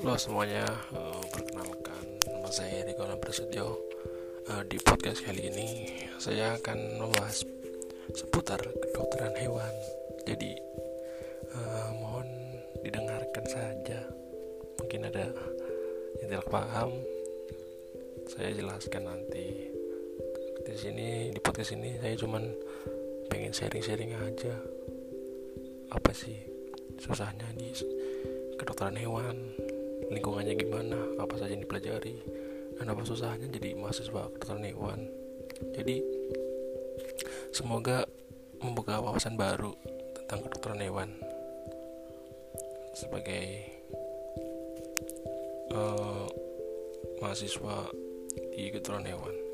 Halo semuanya, uh, perkenalkan nama saya Nikola Prasetyo. Uh, di podcast kali ini saya akan membahas seputar kedokteran hewan. Jadi uh, mohon didengarkan saja. Mungkin ada yang tidak paham, saya jelaskan nanti. Di sini di podcast ini saya cuman pengen sharing-sharing aja. Apa sih susahnya di kedokteran hewan lingkungannya gimana apa saja yang dipelajari dan apa susahnya jadi mahasiswa kedokteran hewan jadi semoga membuka wawasan baru tentang kedokteran hewan sebagai uh, mahasiswa di kedokteran hewan